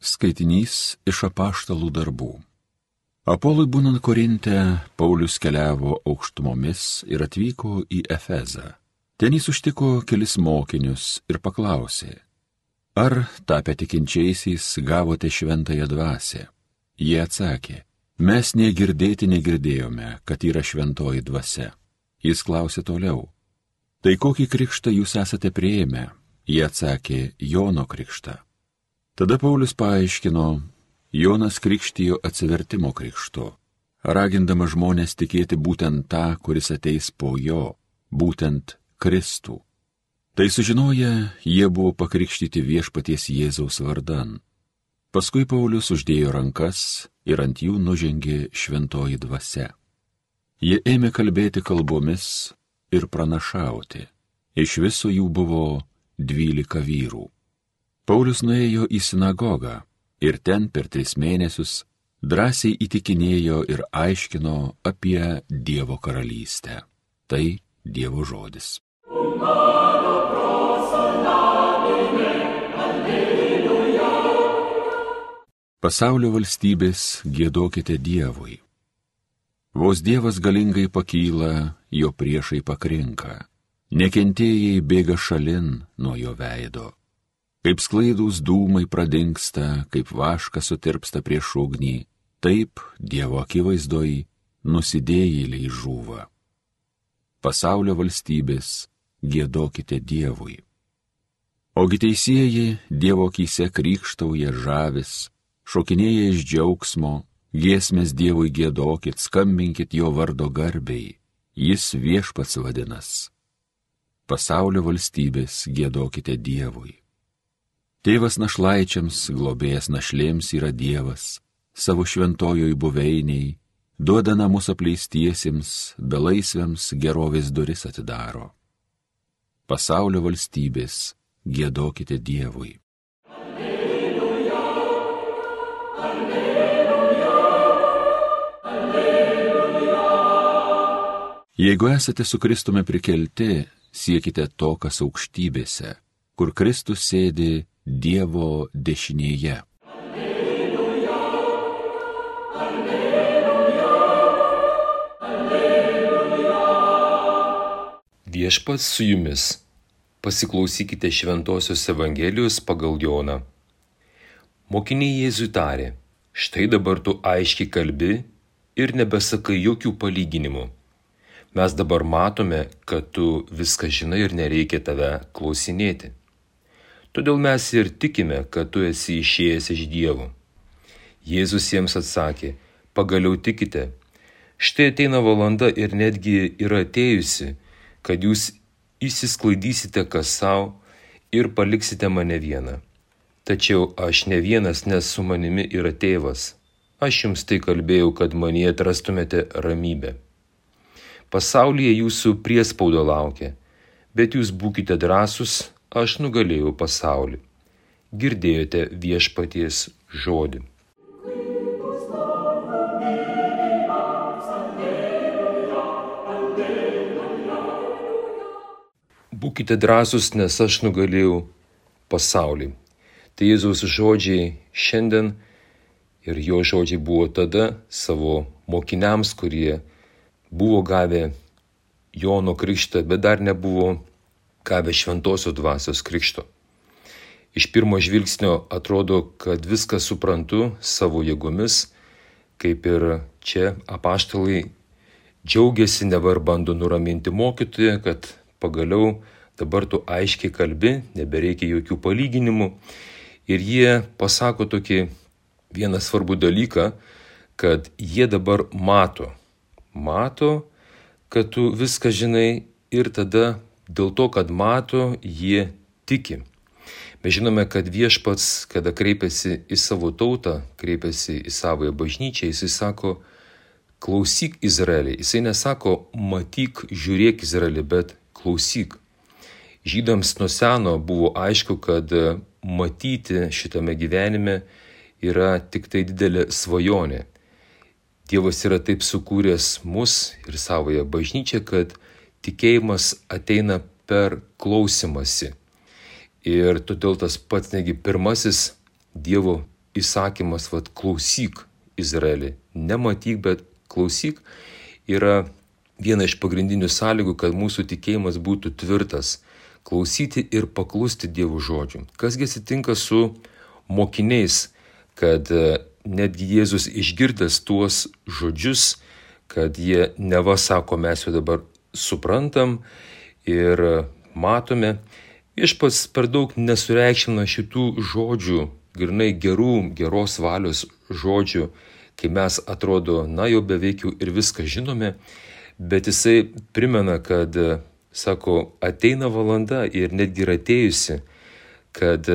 Skaitinys iš apaštalų darbų. Apolui būnant Korinte, Paulius keliavo aukštumomis ir atvyko į Efezą. Ten jis užtiko kelis mokinius ir paklausė, ar tapę tikinčiaisiais gavote šventąją dvasę? Jie atsakė, mes negirdėti negirdėjome, kad yra šventoji dvasia. Jis klausė toliau, tai kokį krikštą jūs esate prieėmę? Jie atsakė, Jono krikštą. Tada Paulius paaiškino, Jonas krikštijo atsivertimo krikštu, ragindama žmonės tikėti būtent tą, kuris ateis po jo, būtent Kristų. Tai sužinoję, jie buvo pakrikštyti viešpaties Jėzaus vardan. Paskui Paulius uždėjo rankas ir ant jų nužengė šventoji dvasia. Jie ėmė kalbėti kalbomis ir pranašauti. Iš viso jų buvo dvylika vyrų. Paulius nuėjo į sinagogą ir ten per tris mėnesius drąsiai įtikinėjo ir aiškino apie Dievo karalystę. Tai Dievo žodis. Pasaulio valstybės gėdokite Dievui. Vos Dievas galingai pakyla, jo priešai pakrinka, nekentėjai bėga šalin nuo jo veido. Kaip sklaidus dūmai pradingsta, kaip vaškas sutirpsta prieš ugnį, taip Dievo akivaizdoj nusidėjėliai žūva. Pasaulio valstybės gėdokite Dievui. Ogi teisėjai Dievo akise krikštauja žavis, šokinėja iš džiaugsmo, giesmės Dievui gėdokit, skambinkit jo vardo garbiai, jis viešpats vadinas. Pasaulio valstybės gėdokite Dievui. Tėvas našlaičiams, globėjas našlėms yra Dievas, savo šventojoj buveiniai, duoda namus apleistiesiems, belaisviams gerovės duris atidaro. Pasaulio valstybės gėdokite Dievui. Alleluja, alleluja, alleluja. Jeigu esate su Kristumi prikelti, siekite to, kas aukštybėse, kur Kristus sėdi Dievo dešinėje. Alleluja, alleluja, alleluja. Viešpats su jumis. Pasiklausykite Šventojios Evangelijos pagal Joną. Mokiniai Jėzui tarė, štai dabar tu aiškiai kalbi ir nebesakai jokių palyginimų. Mes dabar matome, kad tu viską žinai ir nereikia tave klausinėti. Todėl mes ir tikime, kad tu esi išėjęs iš Dievo. Jėzus jiems atsakė, pagaliau tikite. Štai ateina valanda ir netgi yra atėjusi, kad jūs įsisklaidysite kas savo ir paliksite mane vieną. Tačiau aš ne vienas, nes su manimi yra tėvas. Aš jums tai kalbėjau, kad manie atrastumėte ramybę. Pasaulyje jūsų priespaudo laukia, bet jūs būkite drąsūs, aš nugalėjau pasaulį. Girdėjote viešpaties žodį. Būkite drąsūs, nes aš nugalėjau pasaulį. Tai Jėzaus žodžiai šiandien ir jo žodžiai buvo tada savo mokiniams, kurie buvo gavę Jono krikštą, bet dar nebuvo gavę šventosios dvasios krikšto. Iš pirmo žvilgsnio atrodo, kad viską suprantu savo jėgomis, kaip ir čia apaštalai džiaugiasi, nevar bando nuraminti mokytoją, kad pagaliau dabar tu aiškiai kalbi, nebereikia jokių palyginimų. Ir jie pasako tokį vieną svarbų dalyką, kad jie dabar mato, mato, kad tu viską žinai ir tada dėl to, kad mato, jie tiki. Mes žinome, kad viešpats, kada kreipiasi į savo tautą, kreipiasi į savoją bažnyčią, jisai sako, klausyk Izraelį. Jisai nesako, matyk, žiūrėk Izraelį, bet klausyk. Žydams nuo seno buvo aišku, kad matyti šitame gyvenime yra tik tai didelė svajonė. Dievas yra taip sukūręs mus ir savoje bažnyčią, kad tikėjimas ateina per klausimąsi. Ir todėl tas pats negi pirmasis Dievo įsakymas, vad klausyk Izraelį, nematyk, bet klausyk, yra viena iš pagrindinių sąlygų, kad mūsų tikėjimas būtų tvirtas - klausyti ir paklusti Dievo žodžių. Kasgi atsitinka su mokiniais, kad e, netgi Jėzus išgirdęs tuos žodžius, kad jie neva sako, mes jau dabar suprantam ir matome, viešpats per daug nesureikšmina šitų žodžių, grinai gerų, geros valios žodžių, kai mes atrodo, na jau beveik jau ir viską žinome, bet jisai primena, kad, sako, ateina valanda ir netgi yra atėjusi, kad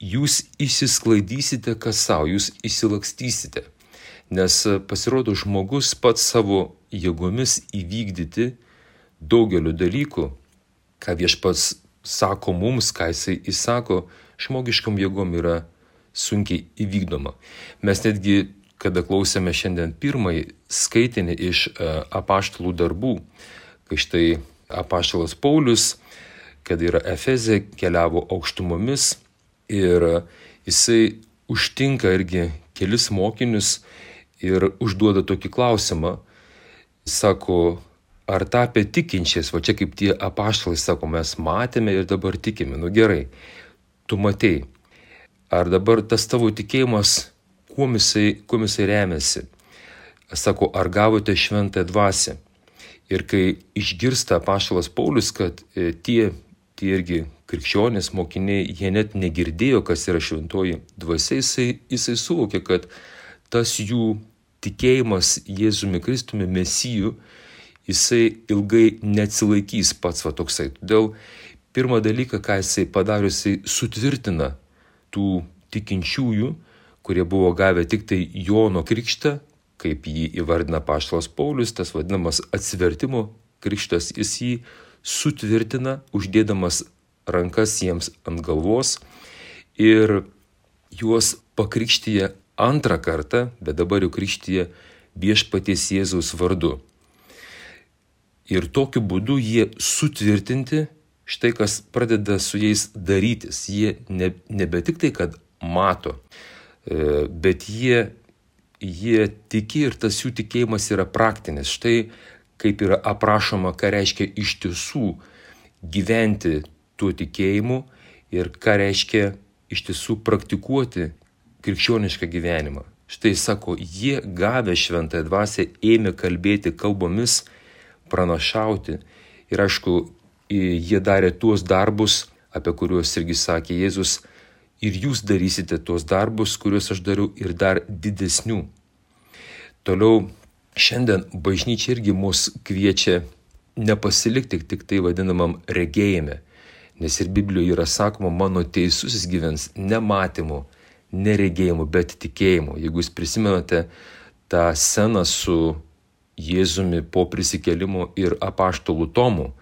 jūs įsisklaidysite kas savo, jūs įsilakstysite. Nes pasirodo žmogus pats savo jėgomis įvykdyti daugeliu dalykų, ką viešpats sako mums, ką jisai įsako, žmogiškam jėgom yra sunkiai įvykdoma. Mes netgi, kada klausėme šiandien pirmąjį skaitinį iš e, apaštalų darbų, kai štai apaštalas Paulius, kad yra Efezė, keliavo aukštumomis ir jisai užtinka irgi kelis mokinius ir užduoda tokį klausimą. Sako, ar tapę tikinčiais, va čia kaip tie apaštalai sako, mes matėme ir dabar tikime. Nu gerai, tu matei. Ar dabar tas tavo tikėjimas, kuo jisai, kuo jisai remiasi? Sako, ar gavote šventąją dvasę? Ir kai išgirsta apaštalas Paulius, kad e, tie, tie irgi krikščionys, mokiniai, jie net negirdėjo, kas yra šventoji dvasia, jisai, jisai suvokė, kad tas jų tikėjimas Jėzumi Kristumi Mesijų, jisai ilgai neatsilaikys pats va toksai. Todėl pirmą dalyką, ką jisai padarė, jisai sutvirtina tų tikinčiųjų, kurie buvo gavę tik tai Jono krikštą, kaip jį įvardina Paštalas Paulius, tas vadinamas atsivertimo krikštas, jis jį sutvirtina, uždėdamas rankas jiems ant galvos ir juos pakrikštyje antrą kartą, bet dabar jau krikštyje viešpaties Jėzaus vardu. Ir tokiu būdu jie sutvirtinti, štai kas pradeda su jais darytis. Jie ne, nebe tik tai, kad mato, e, bet jie, jie tiki ir tas jų tikėjimas yra praktinis. Štai kaip yra aprašoma, ką reiškia iš tiesų gyventi tuo tikėjimu ir ką reiškia iš tiesų praktikuoti krikščionišką gyvenimą. Štai sako, jie gavę šventąją dvasę ėmė kalbėti kalbomis, pranašauti ir aišku, jie darė tuos darbus, apie kuriuos irgi sakė Jėzus, ir jūs darysite tuos darbus, kuriuos aš dariau ir dar didesnių. Toliau šiandien bažnyčia irgi mus kviečia nepasilikti tik tai vadinamam regėjime, nes ir Biblijoje yra sakoma, mano teisusis gyvens nematymu, neregėjimu, bet tikėjimu. Jeigu jūs prisimenate tą sceną su Jėzumi po prisikelimo ir apaštalų Tomu,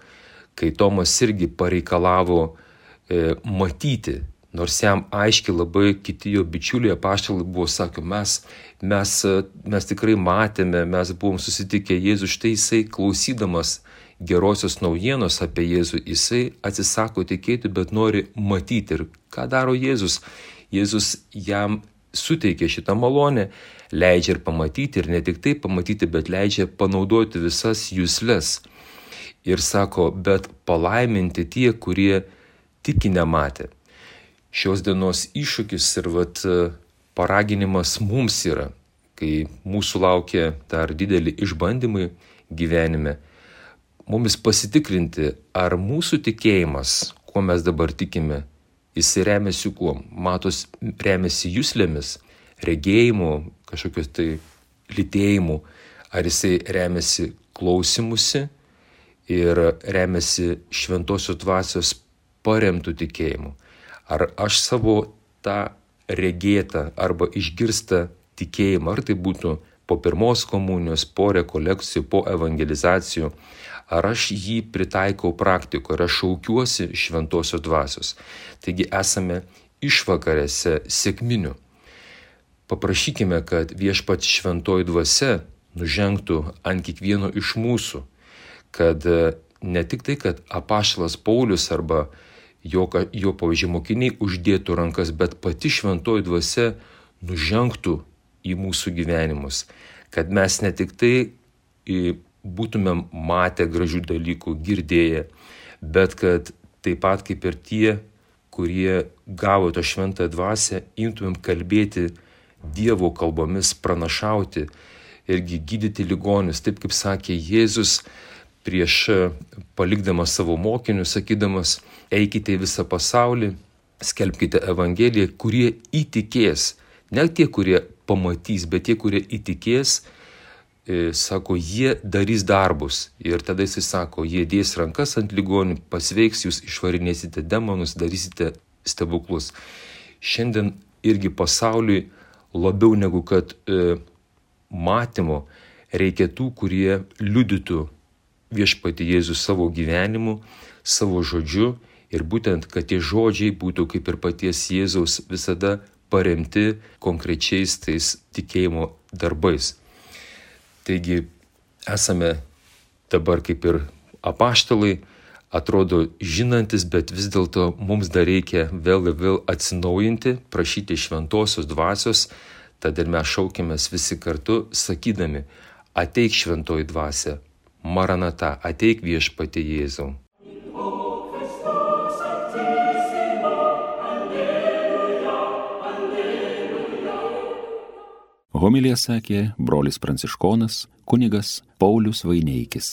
kai Tomas irgi pareikalavo e, matyti, nors jam aiškiai labai kiti jo bičiuliai apaštalai buvo sakę, mes, mes, mes tikrai matėme, mes buvom susitikę Jėzų, štai jisai klausydamas gerosios naujienos apie Jėzų, jisai atsisako tikėti, bet nori matyti. Ir ką daro Jėzus? Jėzus jam suteikia šitą malonę, leidžia ir pamatyti, ir ne tik tai pamatyti, bet leidžia panaudoti visas jūslės. Ir sako, bet palaiminti tie, kurie tiki nematė. Šios dienos iššūkis ir vat, paraginimas mums yra, kai mūsų laukia dar dideli išbandymai gyvenime, mumis pasitikrinti, ar mūsų tikėjimas, kuo mes dabar tikime, Jis remiasi kuo? Matos remiasi jūslėmis, regėjimu, kažkokios tai lytėjimu, ar jisai remiasi klausimusi ir remiasi šventosios dvasios paremtų tikėjimu. Ar aš savo tą regėtą arba išgirstą tikėjimą, ar tai būtų po pirmos komunijos, po rekolekcijų, po evangelizacijų, ar aš jį pritaikau praktikoje, ar aš šaukiuosi šventosios dvasios. Taigi esame išvakarėse sėkminių. Paprašykime, kad viešpats šventoji dvasia nužengtų ant kiekvieno iš mūsų, kad e, ne tik tai, kad apaštalas Paulius arba jo, jo pavyzdžiui, mokiniai uždėtų rankas, bet pati šventoji dvasia nužengtų į mūsų gyvenimus, kad mes ne tik tai būtumėm matę gražių dalykų, girdėję, bet kad taip pat kaip ir tie, kurie gavo tą šventą dvasę, imtumėm kalbėti Dievo kalbomis, pranašauti irgi gydyti ligonius, taip kaip sakė Jėzus prieš palikdamas savo mokinius, sakydamas, eikite į visą pasaulį, skelbkite Evangeliją, kurie įtikės, ne tie, kurie pamatys, bet tie, kurie įtikės, E, sako, jie darys darbus. Ir tada jis sako, jie dės rankas ant ligonių, pasveiks, jūs išvarinėsite demonus, darysite stebuklus. Šiandien irgi pasauliui labiau negu kad e, matymo reikia tų, kurie liudytų viešpati Jėzus savo gyvenimu, savo žodžiu ir būtent, kad tie žodžiai būtų kaip ir paties Jėzaus visada paremti konkrečiais tais tikėjimo darbais. Taigi esame dabar kaip ir apaštalai, atrodo žinantis, bet vis dėlto mums dar reikia vėl ir vėl atsinaujinti, prašyti šventosios dvasios, tad ir mes šaukimės visi kartu, sakydami, ateik šventoji dvasia, maranata, ateik viešpati Jėzau. Homilija sakė brolis pranciškonas kunigas Paulius Vaineikis.